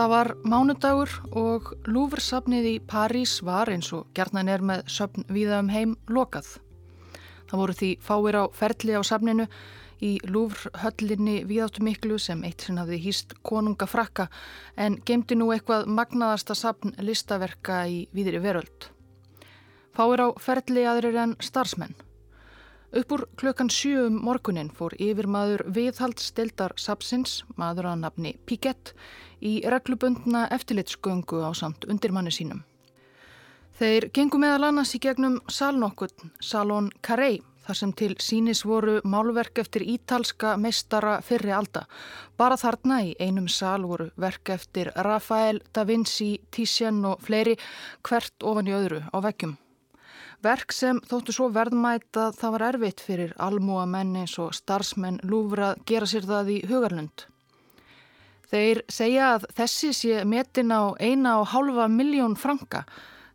Það var mánudagur og Lúfursafnið í París var eins og gerðnan er með söfn viða um heim lokað. Það voru því fáir á ferli á safninu í Lúfrhöllinni viðáttu miklu sem eitt sinn hafði hýst konunga frakka en gemdi nú eitthvað magnaðasta safn listaverka í viðri veröld. Fáir á ferli aðrir en starfsmenn. Uppur klukkan sjö um morgunin fór yfir maður viðhaldstildar sapsins, maður að nafni Piquet, í reglubundna eftirlitsgöngu á samt undirmanni sínum. Þeir gengu meðal annars í gegnum salnokkun, Salon Carré, þar sem til sínis voru málverk eftir ítalska meistara fyrri alda. Bara þarna í einum sal voru verk eftir Rafael, Da Vinci, Titian og fleiri hvert ofan í öðru á veggjum. Verk sem þóttu svo verðmætt að það var erfitt fyrir almúa menn eins og starfsmenn lúfra gera sér það í hugarlund. Þeir segja að þessi sé metin á eina og hálfa miljón franka,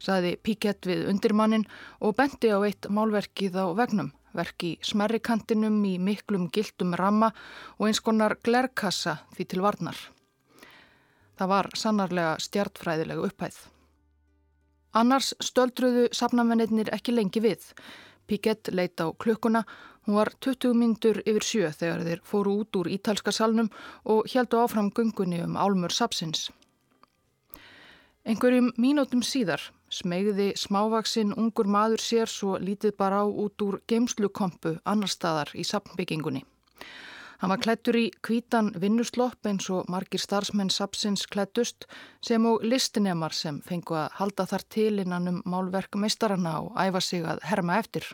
saði Píkett við undirmannin og bendi á eitt málverkið á vegnum, verki smerrikantinum í miklum gildum ramma og eins konar glerkassa því til varnar. Það var sannarlega stjartfræðilega upphæð. Annars stöldruðu safnamennir ekki lengi við. Piquet leita á klukkuna, hún var 20 myndur yfir sjö þegar þeir fóru út úr ítalska salnum og heldu áfram gungunni um álmur sapsins. Einhverjum mínútum síðar smegði smávaksinn ungur maður sér svo lítið bara á út úr geimslukompu annar staðar í sapnbyggingunni. Hann var klættur í kvítan vinnuslopp eins og margir starfsmenn sapsins klættust sem og listinemar sem fengu að halda þar til innan um málverk meistarana og æfa sig að herma eftir.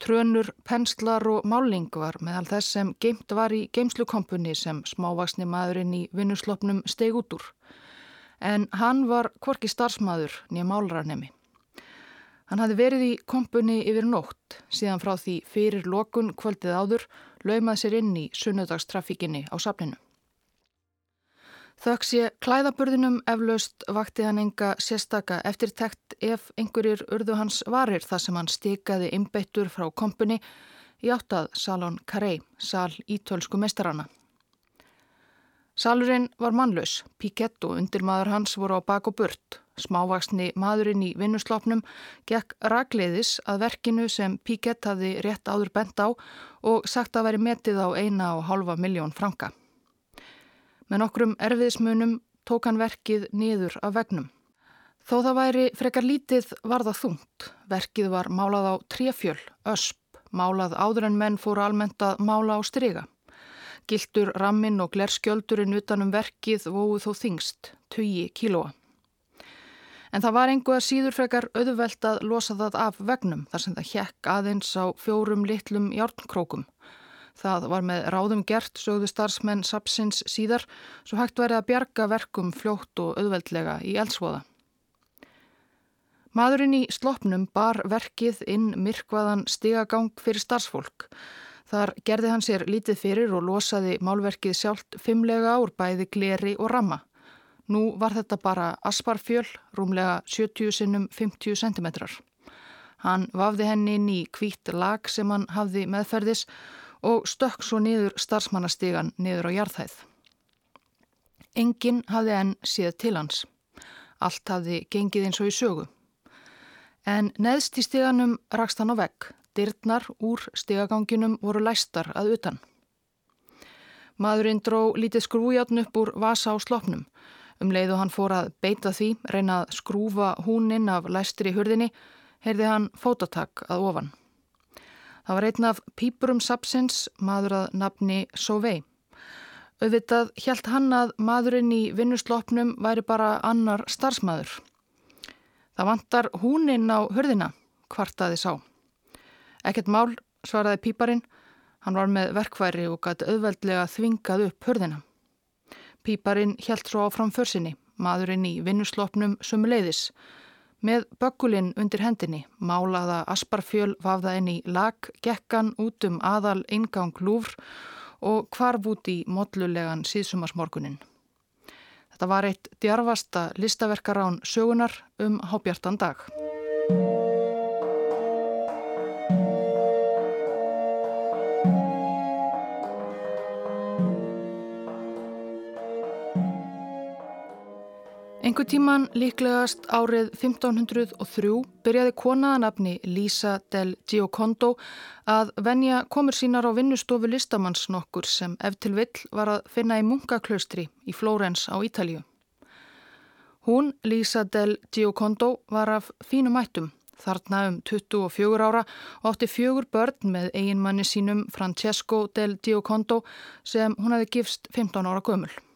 Trönur, penslar og máling var meðal þess sem geimt var í geimslukompunni sem smávaksni maðurinn í vinnusloppnum steg út úr. En hann var korki starfsmaður nýja málranemi. Hann hafði verið í kompunni yfir nótt síðan frá því fyrir lokun kvöldið áður laumað sér inn í sunnudagstrafíkinni á safninu. Þökk sé klæðaburðinum eflaust vakti hann enga sérstaka eftirtekt ef einhverjir urðu hans varir þar sem hann stikaði einbeittur frá kompunni í áttað Salon Carré, sal ítölsku mestarana. Salurinn var mannlaus, Piquet og undirmaður hans voru á bak og burt. Smávaksni maðurinn í vinnuslopnum gekk ragleiðis að verkinu sem Piquet hafði rétt áður bent á og sagt að veri metið á eina og halva miljón franka. Með nokkrum erfiðismunum tók hann verkið niður af vegnum. Þó það væri frekar lítið varða þungt. Verkið var málað á tréfjöl, ösp, málað áður en menn fóru almennt að mála á stryga. Giltur rammin og glerskjöldurinn utanum verkið vóðu þó þingst, 20 kílóa. En það var einhverja síður frekar auðvelt að losa það af vegnum þar sem það hjekk aðeins á fjórum litlum hjárnkrókum. Það var með ráðum gert, sögðu starfsmenn Sapsins síðar, svo hægt verið að bjarga verkum fljótt og auðveldlega í eldsvoða. Maðurinn í slopnum bar verkið inn myrkvaðan stigagang fyrir starfsfólk. Þar gerði hann sér lítið fyrir og losaði málverkið sjálft fimmlega ár bæði gleri og ramma. Nú var þetta bara asparfjöl, rúmlega 70 sinnum 50 cm. Hann vafði henni inn í hvít lag sem hann hafði meðferðis og stökk svo niður starfsmannastigan niður á jarðhæð. Engin hafði enn séð til hans. Allt hafði gengið eins og í sögu. En neðst í stiganum rakst hann á vegg. Dyrnar úr stegaganginum voru læstar að utan. Maðurinn dró lítið skrújátn upp úr vasa á slopnum. Um leiðu hann fór að beita því, reyna að skrúfa húninn af læstri hurðinni, heyrði hann fótatak að ofan. Það var einn af pípurum sapsins, maður að nafni Sovei. Auðvitað hjælt hann að maðurinn í vinnuslopnum væri bara annar starfsmaður. Það vantar húninn á hurðina, kvartaði sá. Ekkert mál, svaraði píparinn. Hann var með verkværi og gæti auðveldlega þvingað upp hörðina. Píparinn helt svo áfram försinni, maðurinn í vinnuslopnum sumuleiðis. Með böggulinn undir hendinni, málaða asparfjöl vafða inn í lag, gekkan út um aðal ingang lúfr og kvarf út í modlulegan síðsumarsmorgunin. Þetta var eitt djarfasta listaverkarán sögunar um hábjartan dag. Engu tíman líklegast árið 1503 byrjaði konaðanabni Lisa del Giocondo að venja komur sínar á vinnustofu listamanns nokkur sem ef til vill var að finna í munkaklaustri í Flórens á Ítalju. Hún, Lisa del Giocondo, var af fínum ættum, þarna um 24 ára og átti fjögur börn með eiginmanni sínum Francesco del Giocondo sem hún hefði gifst 15 ára gömul.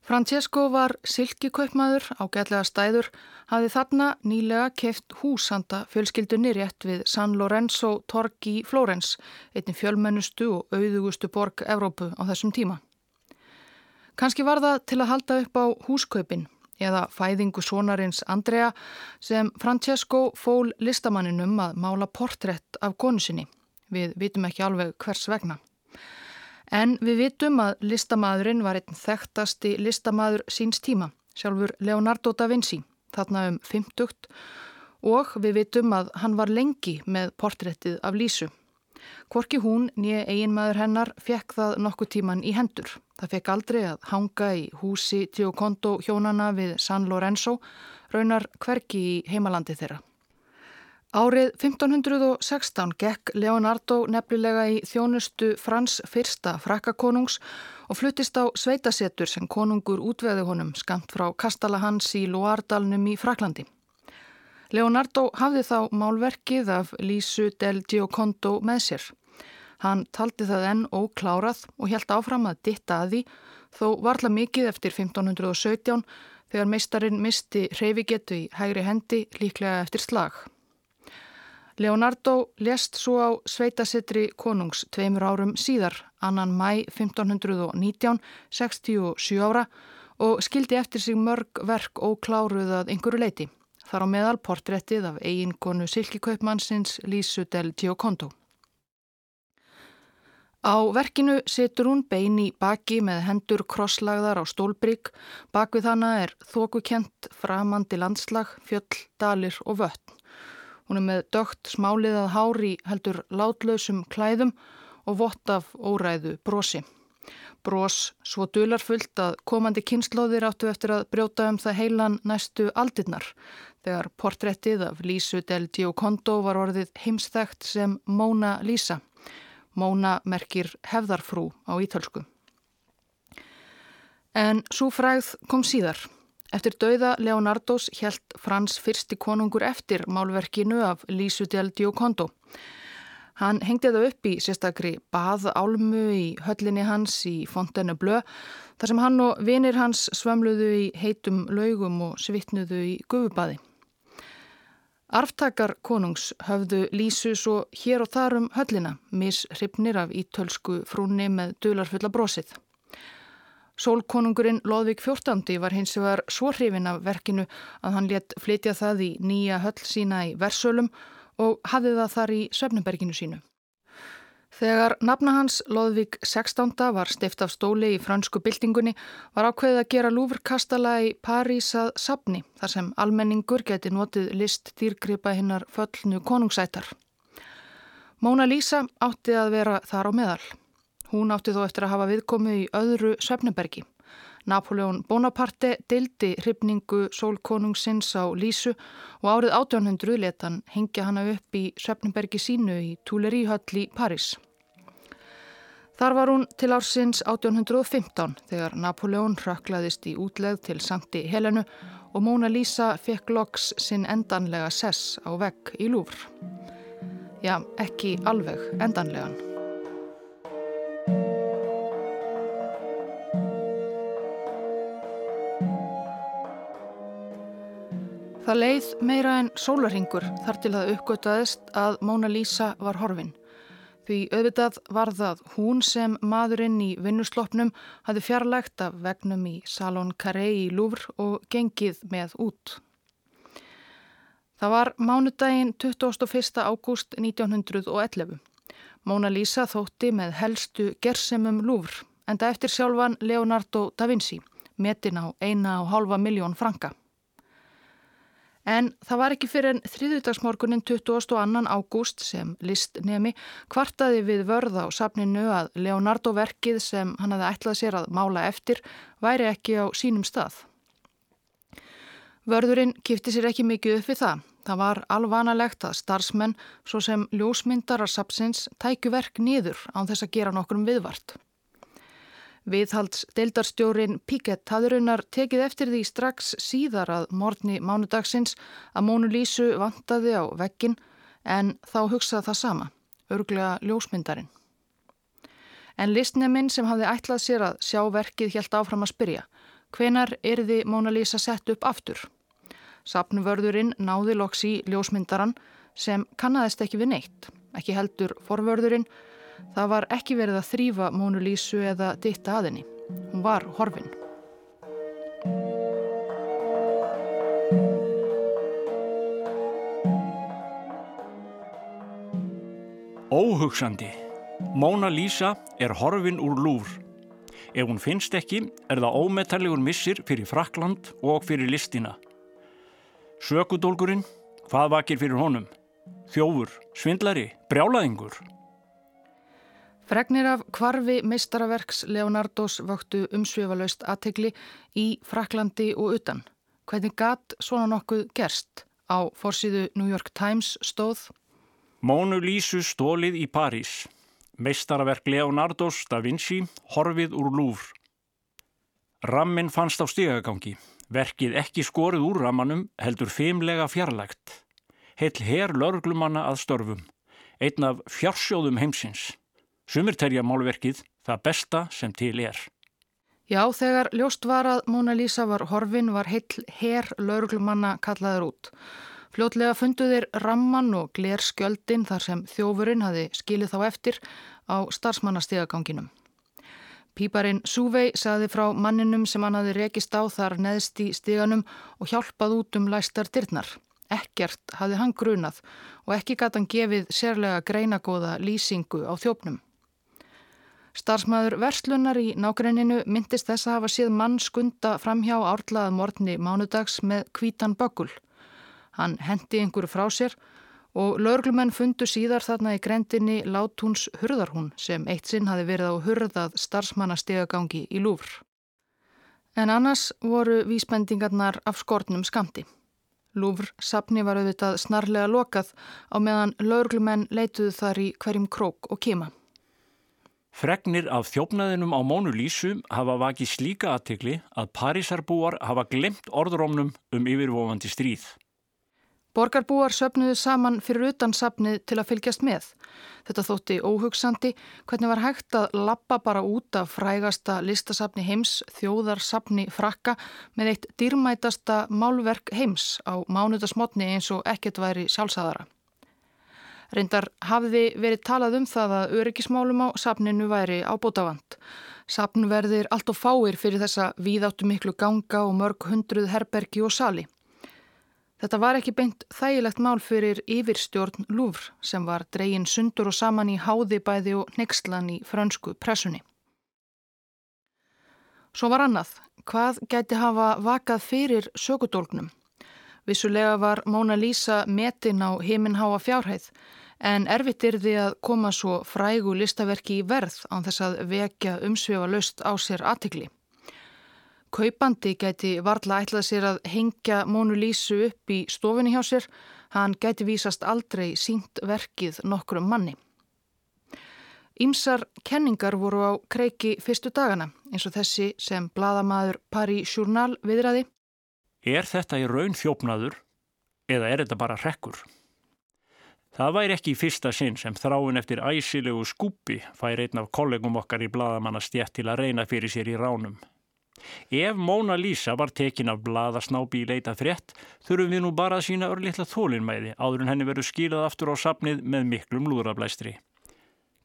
Francesco var silkikaupmaður á gætlega stæður, hafði þarna nýlega keft húsanda fjölskyldunni rétt við San Lorenzo torg í Flórens, einnig fjölmennustu og auðugustu borg Evrópu á þessum tíma. Kanski var það til að halda upp á húskaupin eða fæðingu sonarins Andrea sem Francesco fól listamanninum að mála portrétt af konu sinni. Við vitum ekki alveg hvers vegna. En við vitum að listamæðurinn var einn þekktasti listamæður síns tíma, sjálfur Leonardo da Vinci, þarna um 50 og við vitum að hann var lengi með portréttið af Lísu. Kvorki hún, nýja eiginmaður hennar, fekk það nokkuð tíman í hendur. Það fekk aldrei að hanga í húsi Giocondo hjónana við San Lorenzo, raunar hverki í heimalandi þeirra. Árið 1516 gekk Leonardo nefnilega í þjónustu Frans fyrsta frakkakonungs og fluttist á sveitasetur sem konungur útveði honum skamt frá Kastala hans í Loardalnum í Fraklandi. Leonardo hafði þá málverkið af Lísu del Giocondo með sér. Hann taldi það enn óklárað og helt áfram að ditta að því þó varla mikið eftir 1517 þegar meistarinn misti hreyfigetu í hægri hendi líklega eftir slag. Leonardo lest svo á sveitasettri konungs tveimur árum síðar, annan mæ 1519, 67 ára og skildi eftir sig mörg verk ókláruð að einhverju leiti. Þar á meðal portrettið af eiginkonu Silkikaupmannsins Lísu del Giocondo. Á verkinu setur hún beini baki með hendur krosslagðar á stólbrygg. Bak við hana er þókukent, framandi landslag, fjöll, dalir og vötn. Hún er með dögt smáliðað hári heldur látlausum klæðum og vott af óræðu brosi. Bros svo dularfullt að komandi kynnslóðir áttu eftir að brjóta um það heilan næstu aldirnar þegar portrettið af Lísu del Giocondo var orðið heimstækt sem Móna Lísa. Móna merkir hefðarfrú á ítölsku. En svo fræð kom síðar. Eftir dauða Leonardos hjælt Frans fyrsti konungur eftir málverkinu af Lísu del Giocondo. Hann hengdi það upp í sérstakri baðálmu í höllinni hans í Fontenu Blö þar sem hann og vinir hans svömluðu í heitum laugum og svittnuðu í gufubaði. Arftakar konungs höfðu Lísu svo hér og þar um höllina, mishrifnir af ítölsku frúni með dularfulla brosið. Sólkonungurinn Lóðvík XIV var hins vegar svo hrifin af verkinu að hann létt flytja það í nýja höll sína í Versölum og hafði það þar í Svefnberginu sínu. Þegar nafna hans Lóðvík XVI var stift af stóli í fransku byltingunni var ákveðið að gera lúfurkastala í París að sapni þar sem almenningur geti notið list dýrgripa hinnar föllnu konungsætar. Móna Lísa átti að vera þar á meðal. Hún átti þó eftir að hafa viðkomið í öðru Svefnebergi. Napoleon Bonaparte dildi hrifningu sólkonungsins á Lísu og árið 1800 letan hengja hana upp í Svefnebergi sínu í Tuileríhöll í Paris. Þar var hún til ársins 1815 þegar Napoleon röklaðist í útlegð til Sankti Helenu og Mona Lisa fekk loks sinn endanlega sess á vegg í Lúfr. Já, ekki alveg endanlegan. Það leið meira en sólarhingur þar til það uppgötaðist að Móna Lísa var horfin. Því auðvitað var það hún sem maðurinn í vinnusloppnum hafi fjarlægt af vegnum í Salon Carré í Louvre og gengið með út. Það var mánudaginn 21. ágúst 1911. Móna Lísa þótti með helstu gersemum Louvre, enda eftir sjálfan Leonardo da Vinci, metin á eina og halva miljón franka. En það var ekki fyrir en þriðutagsmorgunin 22. ágúst sem listnemi kvartaði við vörða á safninu að Leonardo verkið sem hann hafði ætlað sér að mála eftir væri ekki á sínum stað. Vörðurinn kipti sér ekki mikið upp við það. Það var alvanalegt að starfsmenn, svo sem ljósmyndarar sapsins, tæku verk nýður án þess að gera nokkur um viðvart. Viðhalds deildarstjórin Pickett hafði raunar tekið eftir því strax síðar að morgni mánudagsins að Mónu Lísu vantaði á vekkin en þá hugsaði það sama, örglega ljósmyndarin. En listneminn sem hafði ætlað sér að sjá verkið helt áfram að spyrja, hvenar er þið Móna Lísa sett upp aftur? Sapnvörðurinn náði loks í ljósmyndaran sem kannadist ekki við neitt, ekki heldur forvörðurinn Það var ekki verið að þrýfa Mónu Lísu eða ditta aðinni. Hún var horfin. Óhugsandi. Móna Lísa er horfin úr lúr. Ef hún finnst ekki er það ómetallegur missir fyrir Frakland og fyrir listina. Sökudólgurinn, hvað vakir fyrir honum? Þjófur, svindlari, brjálaðingur. Fregnir af kvarfi meistaraverks Leonardos vöktu umsvifalaust aðtegli í Fraklandi og utan. Hvernig gatt svona nokkuð gerst? Á fórsíðu New York Times stóð Mónu Lísu stólið í París. Meistaraverk Leonardos da Vinci horfið úr lúfr. Rammin fannst á stígagangi. Verkið ekki skorið úr rammanum heldur feimlega fjarlægt. Heil her lörglumanna að störfum. Einn af fjársjóðum heimsins. Sumir terja málverkið það besta sem til er. Já, þegar ljóst var að Móna Lísa var horfin var heill herr lauruglumanna kallaður út. Fljótlega funduðir ramman og glerskjöldin þar sem þjófurinn hafi skilið þá eftir á starfsmannastíðaganginum. Píparinn Súvei saði frá manninum sem hann hafi rekist á þar neðst í stíganum og hjálpað út um læstar dyrnar. Ekkert hafi hann grunað og ekki gæti hann gefið sérlega greinagóða lýsingu á þjópnum. Starsmaður verslunar í nákrenninu myndist þess að hafa síð mann skunda framhjá árlaða morgni mánudags með kvítan böggul. Hann hendi einhverju frá sér og laurglumenn fundu síðar þarna í grendinni Látúns hurðarhún sem eitt sinn hafi verið á hurðað starfsmannastegagangi í lúfr. En annars voru vísbendingarnar af skortnum skamti. Lúfr sapni var auðvitað snarlega lokað á meðan laurglumenn leituðu þar í hverjum krók og kema. Fregnir af þjófnaðinum á Mónu Lísu hafa vakið slíka aðtikli að Parísarbúar hafa glemt orðrómnum um yfirvofandi stríð. Borgarbúar söpnuðu saman fyrir utan sapnið til að fylgjast með. Þetta þótti óhugsandi hvernig var hægt að lappa bara út af frægasta listasapni heims, þjóðarsapni frakka með eitt dýrmætasta málverk heims á mánudasmotni eins og ekkert væri sjálfsæðara. Reyndar hafði verið talað um það að öryggismálum á sapninu væri ábútafand. Sapn verðir allt og fáir fyrir þessa víðáttu miklu ganga og mörg hundruð herbergi og sali. Þetta var ekki beint þægilegt mál fyrir yfirstjórn Lúfr sem var dregin sundur og saman í háðibæði og nexlan í frönsku pressunni. Svo var annað. Hvað gæti hafa vakað fyrir sökudólgnum? Vissulega var Móna Lísa metin á heiminháa fjárhæð en erfitt er því að koma svo frægu listaverki í verð án þess að vekja umsvefa löst á sér aðtikli. Kaupandi gæti varla ætlað sér að hengja Mónu Lísu upp í stofunni hjá sér, hann gæti vísast aldrei sínt verkið nokkrum manni. Ímsar kenningar voru á kreiki fyrstu dagana eins og þessi sem bladamæður Paris Journal viðræði. Er þetta í raun þjófnaður eða er þetta bara rekkur? Það væri ekki í fyrsta sinn sem þráin eftir æsilegu skúpi fær einn af kollegum okkar í bladamannastjætt til að reyna fyrir sér í ránum. Ef Móna Lísa var tekin af bladasnápi í leita frétt, þurfum við nú bara að sína örlittla þólinnmæði áður en henni verður skilað aftur á sapnið með miklum lúðrablæstri.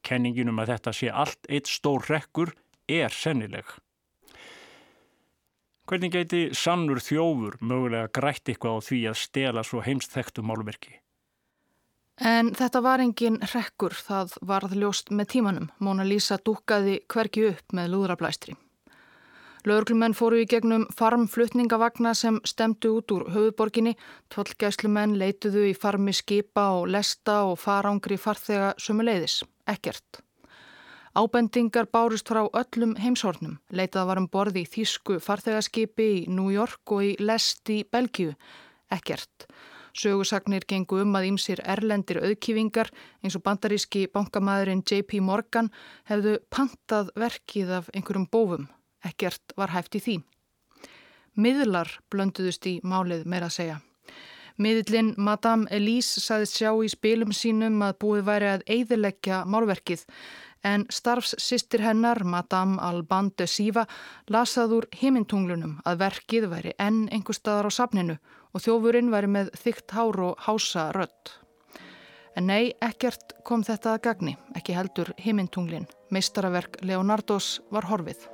Kenninginum að þetta sé allt eitt stór rekkur er sennileg. Hvernig geiti sannur þjófur mögulega grætt eitthvað á því að stela svo heimst þekktu málverki? En þetta var engin rekkur, það varð ljóst með tímanum. Móna Lísa dúkaði hverki upp með lúðrablæstri. Lögurklumenn fóru í gegnum farmflutningavagna sem stemdu út úr höfuborginni. Tvollgæslumenn leituðu í farmi skipa og lesta og farangri farþega sömuleiðis. Ekkert. Ábendingar bárust frá öllum heimshornum. Leitað var um borði í Þísku farþegarskipi í New York og í Lest í Belgiu. Ekkert. Sögusagnir gengu um að ímsir erlendir auðkífingar eins og bandaríski bankamæðurinn J.P. Morgan hefðu pantað verkið af einhverjum bófum. Ekkert var hæft í því. Miðlar blönduðust í málið meira að segja. Miðlinn Madame Elise saðist sjá í spilum sínum að búið væri að eiðileggja málverkið en starfssistir hennar, Madame Alban de Siva, lasaður heimintunglunum að verkið væri enn einhver staðar á safninu og þjófurinn væri með þygt hár og hása rött. En nei, ekkert kom þetta að gagni, ekki heldur heimintunglin. Meistaraverk Leonardos var horfið.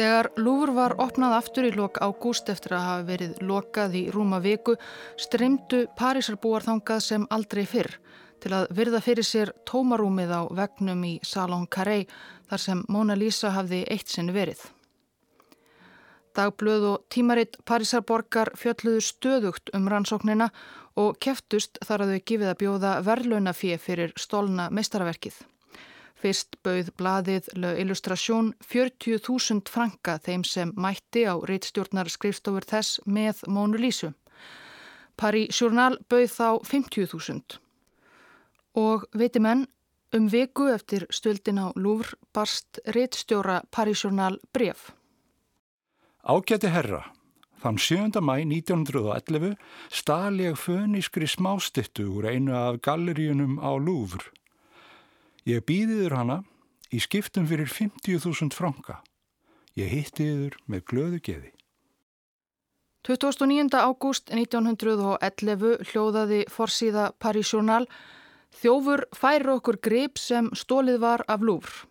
Þegar Lúfur var opnað aftur í lok ágúst eftir að hafa verið lokað í rúma viku streymdu Parísarbúar þangað sem aldrei fyrr til að virða fyrir sér tómarúmið á vegnum í Salon Carré þar sem Mona Lisa hafði eitt sinn verið. Dagblöð og tímaritt Parísarborgar fjölluðu stöðugt um rannsóknina og keftust þar að þau gifið að bjóða verðlaunafið fyrir stólna meistaraverkið. Fyrst bauð blaðið Le Illustration 40.000 franka þeim sem mætti á reittstjórnar skrifstofur þess með Mónu Lísu. Paris Journal bauð þá 50.000. Og veitir menn, um viku eftir stöldin á Louvre barst reittstjóra Paris Journal bref. Ágæti herra, þann 7. mæ 1911 stál ég fönískri smástittu úr einu af galleríunum á Louvre. Ég býðiður hana í skiptum fyrir 50.000 franka. Ég hitti yður með glöðu geði. 29. ágúst 1911 hljóðaði forsíða Paris Journal Þjófur færi okkur grip sem stólið var af lúfr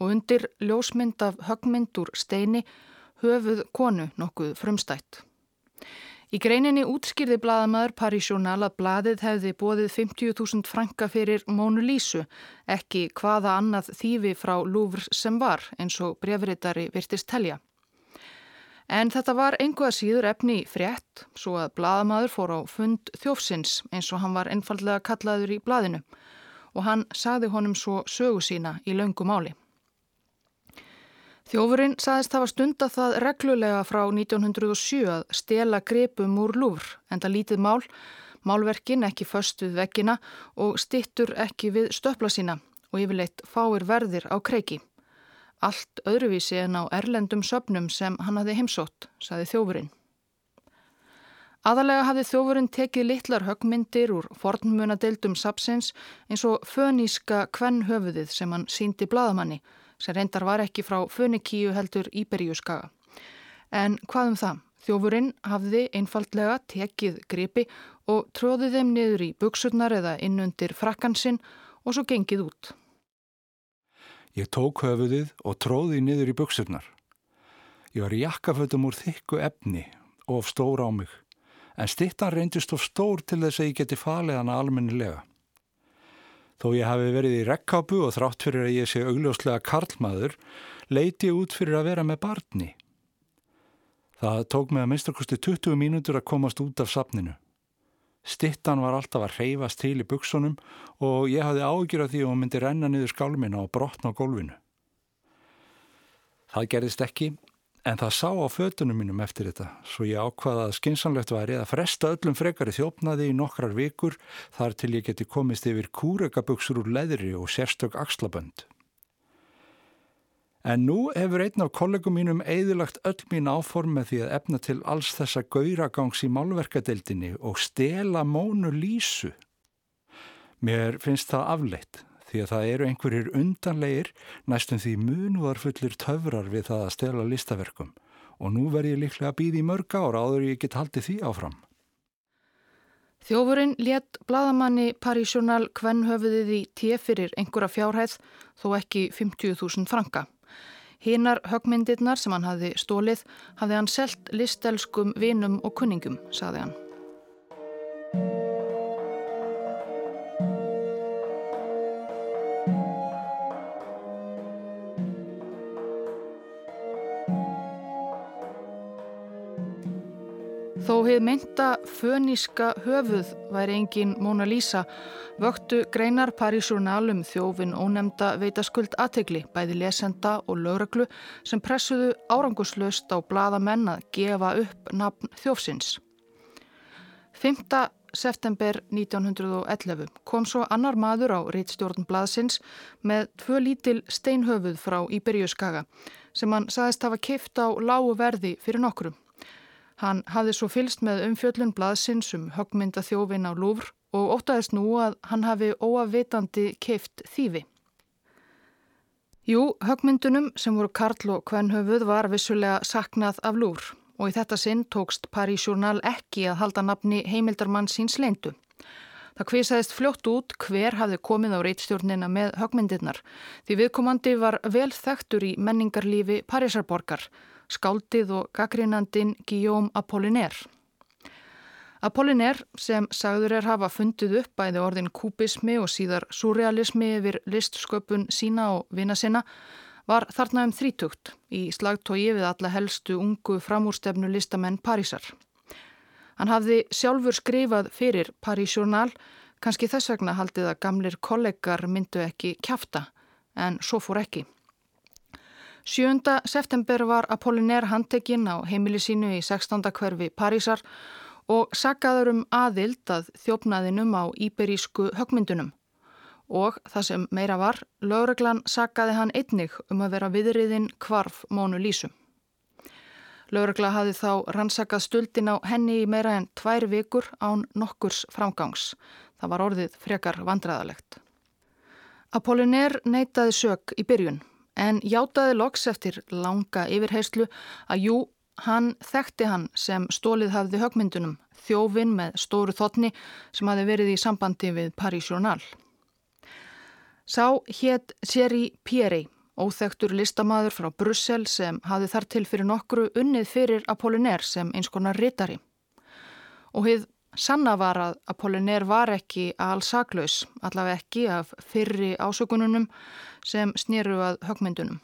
og undir ljósmynd af högmynd úr steini höfuð konu nokkuð frumstætt. Í greininni útskýrði bladamæður Parísjónal að bladið hefði bóðið 50.000 franka fyrir Mónu Lísu, ekki hvaða annað þýfi frá Lúfr sem var, eins og brefriðari virtist telja. En þetta var einhverja síður efni frétt, svo að bladamæður fór á fund þjófsins, eins og hann var einfallega kallaður í bladinu, og hann sagði honum svo sögu sína í laungu máli. Þjófurinn saðist hafa stunda það reglulega frá 1907 að stela grepum úr lúfr, enda lítið mál, málverkin ekki först við veggina og stittur ekki við stöpla sína og yfirleitt fáir verðir á kreiki. Allt öðruvísi en á erlendum söpnum sem hann hafi heimsótt, saði þjófurinn. Aðalega hafði þjófurinn tekið litlar högmyndir úr fornmunadeildum sapsins eins og föníska kvennhöfuðið sem hann síndi bladamanni sem reyndar var ekki frá Fönikíu heldur Íberíuskaga. En hvað um það? Þjófurinn hafði einfaldlega tekið gripi og tróði þeim niður í buksurnar eða innundir frakkansinn og svo gengið út. Ég tók höfuðið og tróði niður í buksurnar. Ég var í jakkafötum úr þykku efni og of stór á mig, en stittan reyndist of stór til þess að ég geti falið hana almennilega. Þó ég hafi verið í rekkápu og þrátt fyrir að ég sé augljóslega karlmaður, leiti ég út fyrir að vera með barni. Það tók mig að minnstakosti 20 mínútur að komast út af sapninu. Stittan var alltaf að reyfast til í buksunum og ég hafði ágjur af því að hún myndi renna niður skálmina og brotna á gólfinu. Það gerðist ekki En það sá á fötunum mínum eftir þetta, svo ég ákvaða að skinsanlegt væri að fresta öllum frekari þjófnaði í nokkrar vikur þar til ég geti komist yfir kúrekaböksur úr leðri og sérstök axlabönd. En nú hefur einn af kollegum mínum eðilagt öll mín áform með því að efna til alls þessa gauragangs í málverkadeildinni og stela mónu lísu. Mér finnst það afleitt því að það eru einhverjir undanleir næstum því munuðarfullir töfrar við það að stela listaverkum og nú verð ég líklega að býði í mörg ára áður ég get haldið því áfram. Þjófurinn létt bladamanni Parísjónal kvennhöfuðið í tíu fyrir einhverja fjárhæð þó ekki 50.000 franka. Hinnar högmyndirnar sem hann hafði stólið hafði hann selt listelskum vinum og kunningum, saði hann. Þó Þó hefð mynda föníska höfuð væri engin Mona Lisa vöktu greinar Parísurnalum þjófin ónemda veitaskuld aðtegli bæði lesenda og lögreglu sem pressuðu áranguslöst á blada menn að gefa upp nafn þjófsins. 5. september 1911 kom svo annar maður á reittstjórn blaðsins með tvö lítil steinhöfuð frá Íberjuskaga sem hann saðist hafa kift á lágu verði fyrir nokkrum. Hann hafði svo fylst með umfjöllun blaðsins um högmynda þjófin á Lúfr og ótaðist nú að hann hafi óavitandi keift þýfi. Jú, högmyndunum sem voru Karl og Kvenhöfuð var vissulega saknað af Lúfr og í þetta sinn tókst Paris Journal ekki að halda nafni heimildarmann síns leindu. Það kvisaðist fljótt út hver hafði komið á reitstjórnina með högmyndirnar því viðkomandi var vel þekktur í menningarlífi Parísarborgar skáldið og gaggrínandin Guillaume Apollinaire. Apollinaire sem sagður er hafa fundið upp bæði orðin kubismi og síðar surrealismi yfir listsköpun sína og vina sinna var þarna um þrítugt í slagtói við alla helstu ungu framúrstefnu listamenn Parísar. Hann hafði sjálfur skrifað fyrir Paris Journal, kannski þess vegna haldið að gamlir kollegar myndu ekki kjafta, en svo fór ekki. 7. september var Apollinaire handtekinn á heimili sínu í 16. hverfi Parísar og saggaður um aðild að þjófnaðinum á íberísku högmyndunum. Og það sem meira var, lögreglan saggaði hann einnig um að vera viðriðin kvarf Mónu Lísum. Lögregla hafi þá rannsakað stuldin á henni í meira en tvær vikur án nokkurs framgangs. Það var orðið frekar vandræðalegt. Apollinaire neytaði sök í byrjun en játaði loks eftir langa yfirheyslu að jú, hann þekkti hann sem stólið hafði högmyndunum, þjófin með stóru þotni sem hafi verið í sambandi við Paris Journal. Sá hétt Seri Pieri, óþektur listamaður frá Brussel sem hafi þar til fyrir nokkru unnið fyrir Apollinaire sem eins konar rittari. Og hið sanna var að Apollinaire var ekki allsaklaus, allaveg ekki af fyrri ásökununum sem snýru að högmyndunum.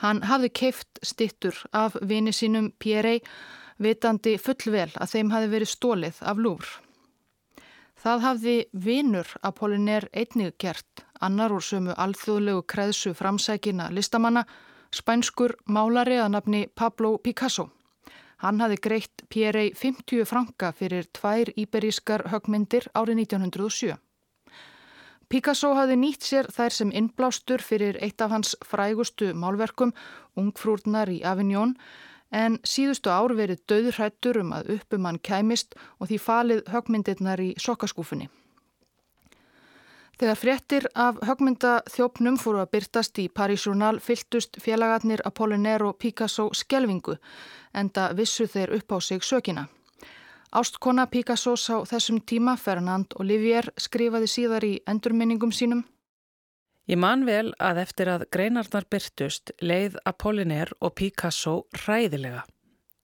Hann hafði keift stittur af vini sínum Pierre vitandi fullvel að þeim hafi verið stólið af lúr. Það hafði vinur Apollinaire einnig gert, annar úr sömu alþjóðlegu kreðsu framsækina listamanna, spænskur málari að nafni Pablo Picasso. Hann hafði greitt Pierre 50 franka fyrir tvær íberískar högmyndir árið 1907. Picasso hafði nýtt sér þær sem innblástur fyrir eitt af hans frægustu málverkum, Ungfrúrnar í Avignon, en síðustu ár verið döðrættur um að uppum hann kæmist og því falið högmyndirnar í sokkaskúfunni. Þegar fréttir af högmyndaþjópnum fóru að byrtast í Paris Journal fyltust félagarnir Apollinaire og Picasso skelvingu, enda vissu þeir upp á sig sökina. Ástkona Picassos á þessum tíma, Fernand Olivier, skrifaði síðar í endurminningum sínum. Ég man vel að eftir að greinarnar byrtust leið Apollinaire og Picasso ræðilega.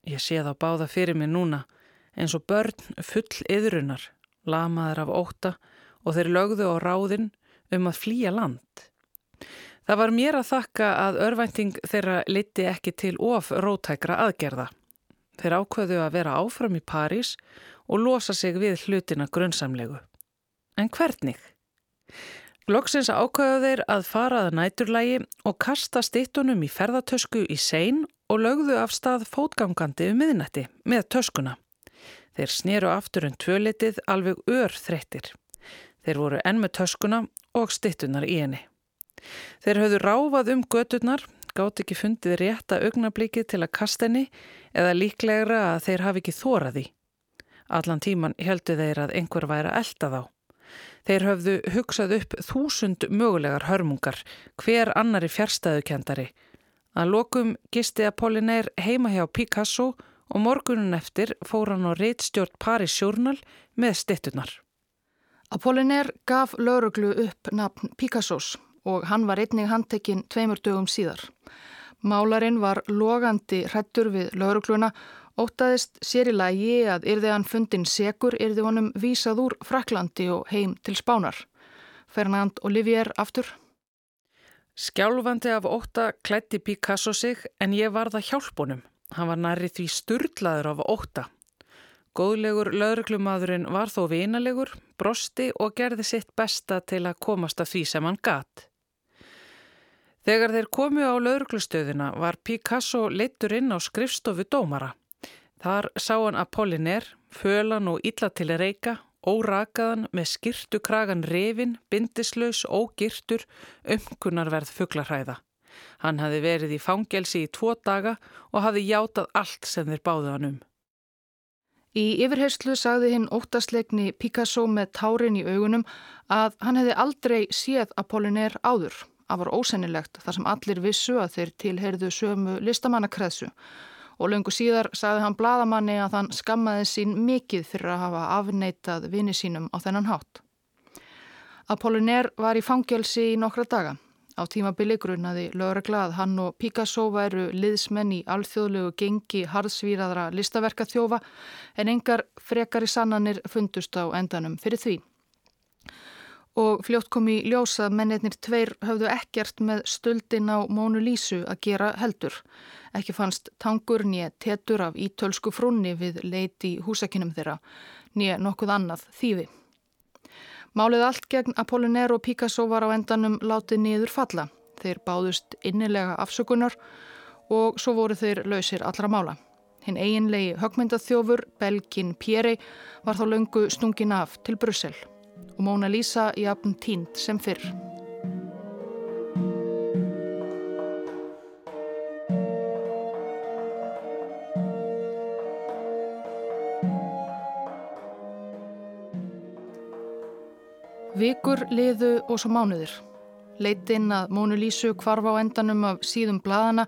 Ég sé þá báða fyrir mig núna eins og börn full yðrunar, lamaður af óta og þeir lögðu á ráðin um að flýja land. Það var mér að þakka að örvænting þeirra liti ekki til of rótækra aðgerða. Þeir ákveðu að vera áfram í París og losa sig við hlutina grunnsamlegu. En hvernig? Glokksins ákveðu þeir að faraða næturlægi og kasta stittunum í ferðartösku í sein og lögðu af stað fótgangandi um miðnætti með töskuna. Þeir snýru aftur um tvölitið alveg ör þreyttir. Þeir voru enn með töskuna og stittunar í henni. Þeir höfðu ráfað um göturnar gátt ekki fundið rétta augnablíkið til að kasta henni eða líklegra að þeir hafi ekki þóraði. Allan tíman heldu þeir að einhver væri að elda þá. Þeir höfðu hugsað upp þúsund mögulegar hörmungar, hver annari fjärstæðukendari. Að lokum gisti Apollinaire heima hjá Picasso og morgunun eftir fór hann á reittstjórn Paris Journal með stittunar. Apollinaire gaf lauruglu upp nafn Picassos og hann var einnig handtekinn tveimur dögum síðar. Málarinn var logandi hrættur við laurugluna, ótaðist sér í lagi að yrði hann fundin segur yrði honum vísað úr Fraklandi og heim til Spánar. Fernand Olivier aftur. Skjálfandi af óta klætti Picasso sig en ég var það hjálpunum. Hann var nærri því sturlaður af óta. Góðlegur lauruglumadurinn var þó vinalegur, brosti og gerði sitt besta til að komast af því sem hann gatt. Þegar þeir komu á lauruglustöðina var Picasso leittur inn á skrifstofu dómara. Þar sá hann Apolliner, fölan og illa til að reyka, órakaðan með skirtu kragan revin, bindislaus, ógirtur, umkunarverð fugglarhæða. Hann hafi verið í fangelsi í tvo daga og hafi játað allt sem þeir báðu hann um. Í yfirherslu sagði hinn óttasleikni Picasso með tárin í augunum að hann hefði aldrei séð Apollinaire áður. Það var ósennilegt þar sem allir vissu að þeir tilheyrðu sömu listamannakreðsu og löngu síðar sagði hann bladamanni að hann skammaði sín mikið fyrir að hafa afneitað vini sínum á þennan hátt. Apollinaire var í fangelsi í nokkra daga. Á tímabili grunnaði lögregla að hann og Picasso væru liðsmenn í alþjóðlegu gengi harðsvíraðra listaverka þjófa en engar frekari sannanir fundust á endanum fyrir því. Og fljótt kom í ljósa að mennirnir tveir höfðu ekkert með stöldin á Mónu Lísu að gera heldur. Ekki fannst tangur nýja tetur af ítölsku frunni við leiti húsakinnum þeirra, nýja nokkuð annað þýfi. Málið allt gegn Apollinaire og Picasso var á endanum látið niður falla. Þeir báðust innilega afsökunar og svo voru þeir lausir allra mála. Hinn eiginlegi högmyndaþjófur, Belgin Pierre, var þá löngu stungin af til Brussel og Móna Lísa jafn tínt sem fyrr. Vikur liðu og svo mánuðir. Leitinn að Mónu Lísu kvarf á endanum af síðum bladana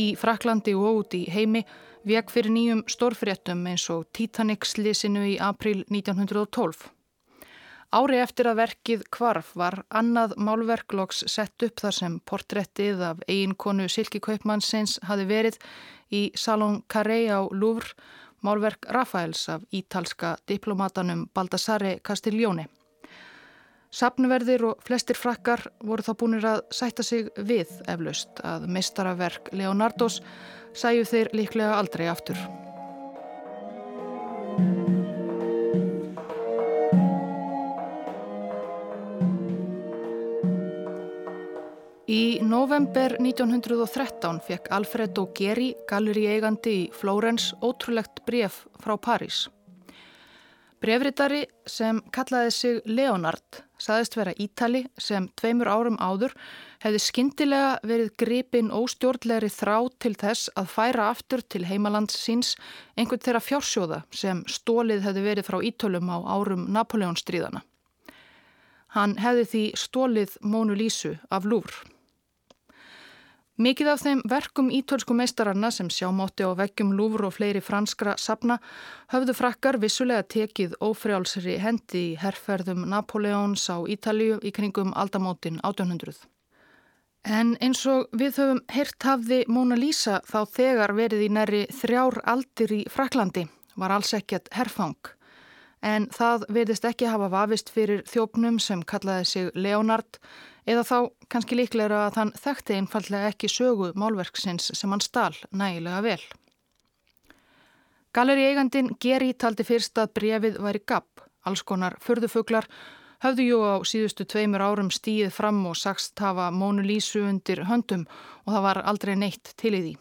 í Fraklandi og út í heimi vek fyrir nýjum stórfréttum eins og Titanic-slísinu í april 1912. Ári eftir að verkið kvarf var annað málverkloks sett upp þar sem portrettið af eiginkonu Silki Kaupmannsins hafi verið í Salon Carré á Louvre, málverk Rafaels af ítalska diplomatanum Baldassare Castiglione. Sapnverðir og flestir frakkar voru þá búinir að sætta sig við eflaust að meistaraverk Leonardos sæju þeir líklega aldrei aftur. Í november 1913 fekk Alfredo Geri, galleri eigandi í Flórens, ótrúlegt bref frá París. Brefritari sem kallaði sig Leonard saðist vera Ítali sem tveimur árum áður hefði skindilega verið gripin óstjórnlegri þrá til þess að færa aftur til heimalands síns einhvern þeirra fjársjóða sem stólið hefði verið frá Ítölum á árum Napoleonstríðana. Hann hefði því stólið Mónu Lísu af lúr. Mikið af þeim verkum ítölsku meistararna sem sjámátti á veggjum lúfur og fleiri franskra sapna höfðu frakkar vissulega tekið ófrjálsri hendi í herrferðum Napoleons á Ítalju í kringum aldamótin 1800. En eins og við höfum heyrt hafði Móna Lísa þá þegar verið í næri þrjár aldir í Fraklandi, var alls ekkert herrfang. En það verðist ekki hafa vafist fyrir þjópnum sem kallaði sig Leonard Eða þá kannski líklega að hann þekkti einfallega ekki sögu málverksins sem hann stál nægilega vel. Galeri eigandin Geri taldi fyrst að brefið væri gapp. Alls konar förðufuglar höfðu jú á síðustu tveimur árum stíð fram og sagst hafa Mónu Lísu undir höndum og það var aldrei neitt til í því.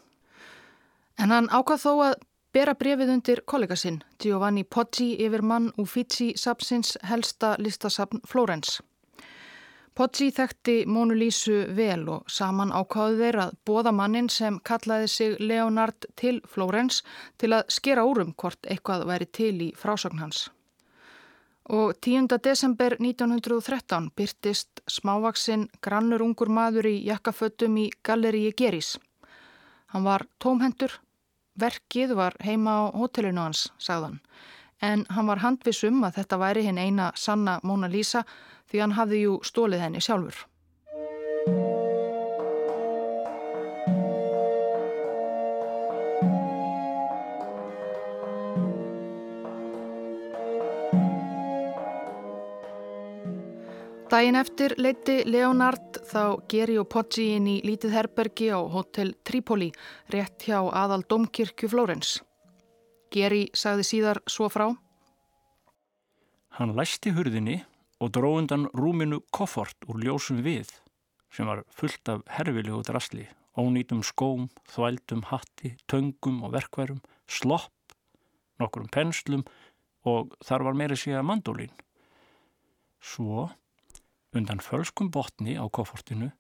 En hann ákvað þó að bera brefið undir kollega sinn, Giovanni Poggi yfir mann Uffizi sapsins helsta listasapn Flórens. Poggi þekkti Mónu Lísu vel og saman ákváðu þeir að bóða mannin sem kallaði sig Leonard til Flórens til að skera úrum hvort eitthvað væri til í frásögn hans. Og 10. desember 1913 byrtist smávaksinn grannur ungur maður í jakkaföttum í Galleríi Gerís. Hann var tómhendur, verkið var heima á hotellinu hans, sagðan, en hann var handvisum að þetta væri hinn eina sanna Móna Lísa því hann hafði jú stólið henni sjálfur. Dæin eftir leiti Leonard þá Geri og Poggi inn í lítið herbergi á Hotel Tripoli rétt hjá aðal domkirkju Flórens. Geri sagði síðar svo frá. Hann læsti hurðinni og dróðundan rúminu koffort úr ljósum við sem var fullt af herfilegu drasli, ónýtum skóm, þvældum hatti, töngum og verkværum, slopp, nokkurum penslum og þar var meiri síðan mandólín. Svo, undan fölskum botni á koffortinu,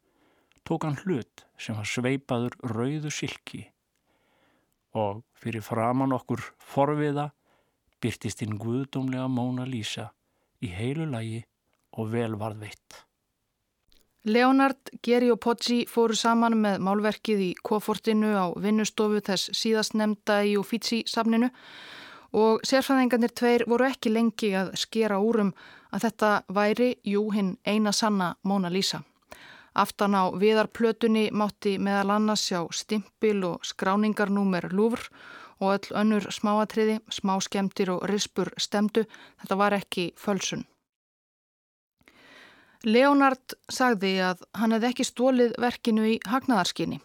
tók hann hlut sem var sveipaður rauðu silki og fyrir framann okkur forviða byrtist inn guðdómlega Móna Lísa í heilu lagi og vel varðveitt. Leonard, Geri og Poggi fóru saman með málverkið í Kofortinu á vinnustofu þess síðast nefnda í Uffizi-safninu og sérfæðingarnir tveir voru ekki lengi að skera úrum að þetta væri, jú, hinn eina sanna Móna Lísa. Aftan á viðarplötunni mátti meðal annars sjá stimpil og skráningarnúmer lúfr og öll önnur smáatriði, smáskemtir og rispur stemdu. Þetta var ekki fölsun. Leonard sagði að hann hefði ekki stólið verkinu í hagnaðarskinni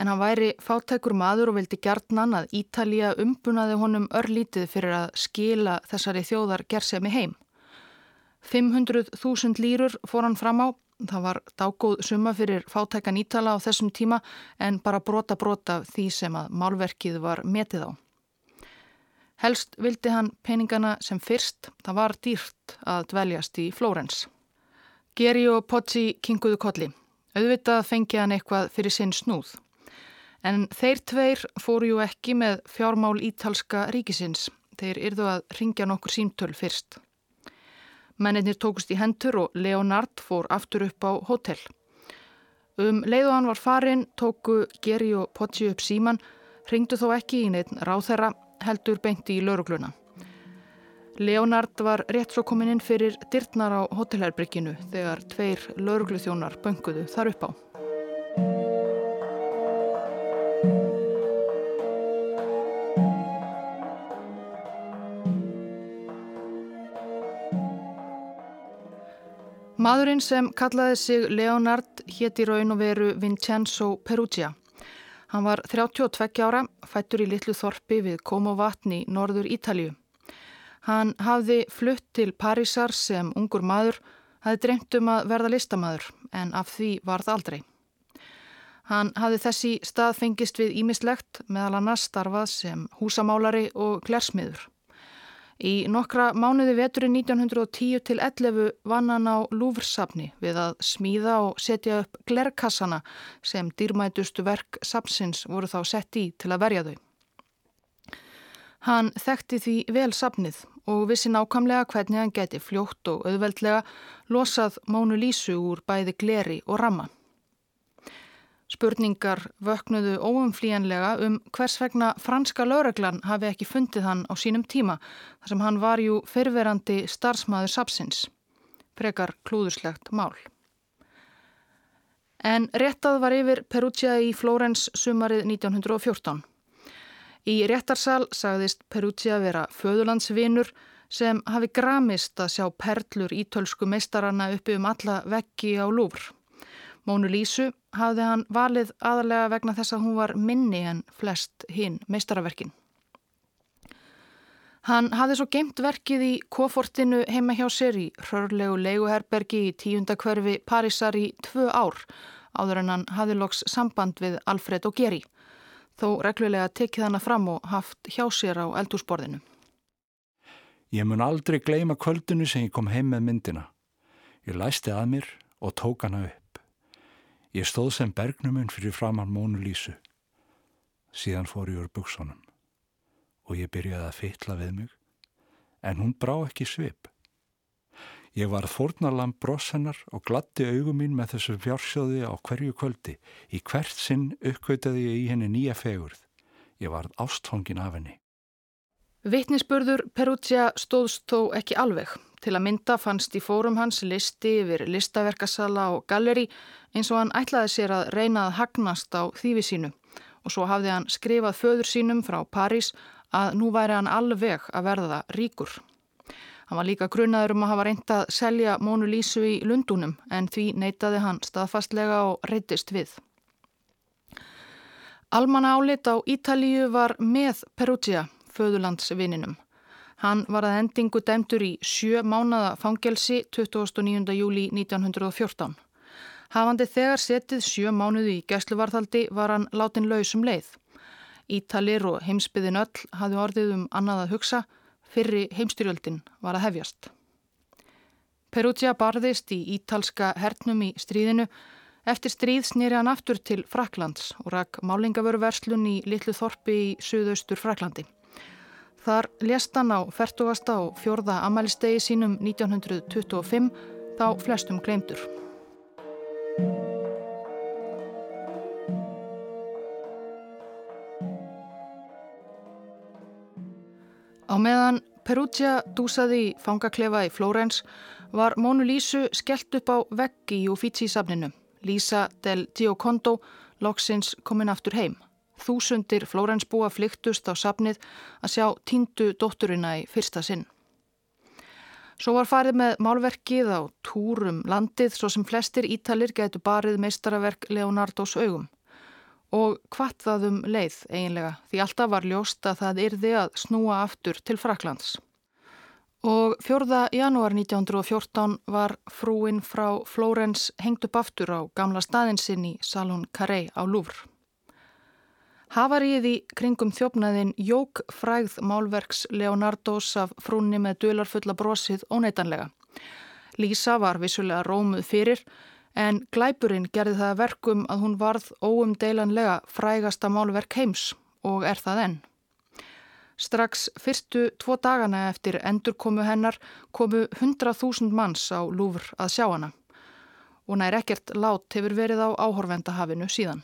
en hann væri fátækur maður og vildi gjarnan að Ítalija umbunaði honum örlítið fyrir að skila þessari þjóðar gersemi heim. 500.000 lýrur fór hann fram á, það var dágóð summa fyrir fátækan Ítala á þessum tíma en bara brota brota því sem að málverkið var metið á. Helst vildi hann peningana sem fyrst, það var dýrt að dveljast í Flórens. Geri og Poggi kinguðu kolli. Auðvitað fengi hann eitthvað fyrir sinn snúð. En þeir tveir fóru ju ekki með fjármál ítalska ríkisins. Þeir yrðu að ringja nokkur símtöl fyrst. Mennir tókust í hendur og Leonard fór aftur upp á hótel. Um leiðu hann var farin, tóku Geri og Poggi upp síman, ringdu þó ekki í neitt ráþæra, heldur beinti í laurugluna. Leonard var rétt svo komin inn fyrir dyrtnar á hotelherbrygginu þegar tveir laurugluþjónar bönguðu þar upp á. Madurinn sem kallaði sig Leonard hétt í raun og veru Vincenzo Perugia. Hann var 32 ára, fættur í litlu þorpi við Komovatni, norður Ítalju. Hann hafði flutt til Parísar sem ungur maður, hafði dreymt um að verða listamæður en af því var það aldrei. Hann hafði þessi stað fengist við ímislegt meðal annars starfað sem húsamálari og glersmiður. Í nokkra mánuði veturinn 1910 til 11 vann hann á Lúfrsafni við að smíða og setja upp glerkassana sem dýrmætustu verk sapsins voru þá sett í til að verja þau. Hann þekkti því vel sapnið og vissi nákvæmlega hvernig hann geti fljótt og auðveldlega losað Mónu Lísu úr bæði gleri og ramma. Spurningar vöknuðu óumflíjanlega um hvers vegna franska laureglan hafi ekki fundið hann á sínum tíma þar sem hann var jú fyrverandi starfsmæður sapsins. Frekar klúðuslegt mál. En réttað var yfir Perugia í Flórens sumarið 1914. Í réttarsal sagðist Perugia vera föðulandsvinur sem hafi gramist að sjá perlur ítölsku meistaranna uppi um alla veggi á lúfr. Mónu Lísu hafði hann valið aðalega vegna þess að hún var minni en flest hinn meistaraverkin. Hann hafði svo geimt verkið í kofortinu heima hjá sér í hrörlegu leiguherbergi í tíundakverfi Parísar í tvö ár áður en hann hafði loks samband við Alfred og Geri þó reglulega tekið hana fram og haft hjá sér á eldúsborðinu. Ég mun aldrei gleima kvöldinu sem ég kom heim með myndina. Ég læsti að mér og tók hana upp. Ég stóð sem bergnuminn fyrir framann Mónu Lísu. Síðan fór ég úr buksunum og ég byrjaði að fytla við mig en hún brá ekki svip. Ég var þórnalam brossennar og glatti augum mín með þessu fjársjóði á hverju kvöldi. Í hvert sinn uppkvötaði ég í henni nýja fegurð. Ég var ástfóngin af henni. Vittnisspörður Perugia stóðst þó ekki alveg. Til að mynda fannst í fórum hans listi yfir listaverkasala og galleri eins og hann ætlaði sér að reyna að hagnast á þýfi sínu og svo hafði hann skrifað föður sínum frá París að nú væri hann alveg að verða ríkur. Hann var líka grunnaður um að hafa reynd að selja Mónu Lísu í Lundunum en því neytaði hann staðfastlega og reytist við. Almanna álit á Ítalíu var með Perugia, föðulandsvininum. Hann var að endingu dæmtur í sjö mánada fangelsi 29. júli 1914. Hafandi þegar setið sjö mánuði í gæsluvarðaldi var hann látin lausum leið. Ítalir og heimsbyðin öll hafði orðið um annað að hugsa, fyrri heimstyrjöldin var að hefjast. Perugia barðist í ítalska hernum í stríðinu. Eftir stríð snýri hann aftur til Fraklands og rakk málingavöruverslun í Littlu Þorpi í suðaustur Fraklandi. Þar lést hann á 40. og 4. amælistegi sínum 1925 þá flestum gleymdur. Á meðan Perugia dúsaði í fangaklefa í Flórens var Mónu Lísu skellt upp á veggi í Uffizi-safninu. Lísa del Giocondo loksins kominn aftur heim. Þúsundir Flórensbúa flyktust á safnið að sjá tíndu dótturina í fyrsta sinn. Svo var farið með málverkið á túrum landið svo sem flestir ítalir getur barið meistaraverk Leonardos augum og hvað það um leið eiginlega því alltaf var ljóst að það yrði að snúa aftur til Fraklands. Og 4. janúar 1914 var frúin frá Flórens hengt upp aftur á gamla staðinsinn í Salon Carré á Louvre. Hafaríð í kringum þjófnaðin jók fræð málverks Leonardos af frúnni með dularfulla brosið óneitanlega. Lísa var vissulega rómuð fyrir en glæpurinn gerði það verkum að hún varð óumdeilanlega frægasta málverk heims og er það enn. Strax fyrstu tvo dagana eftir endurkomu hennar komu 100.000 manns á lúfur að sjá hana og nær ekkert lát hefur verið á áhorvendahafinu síðan.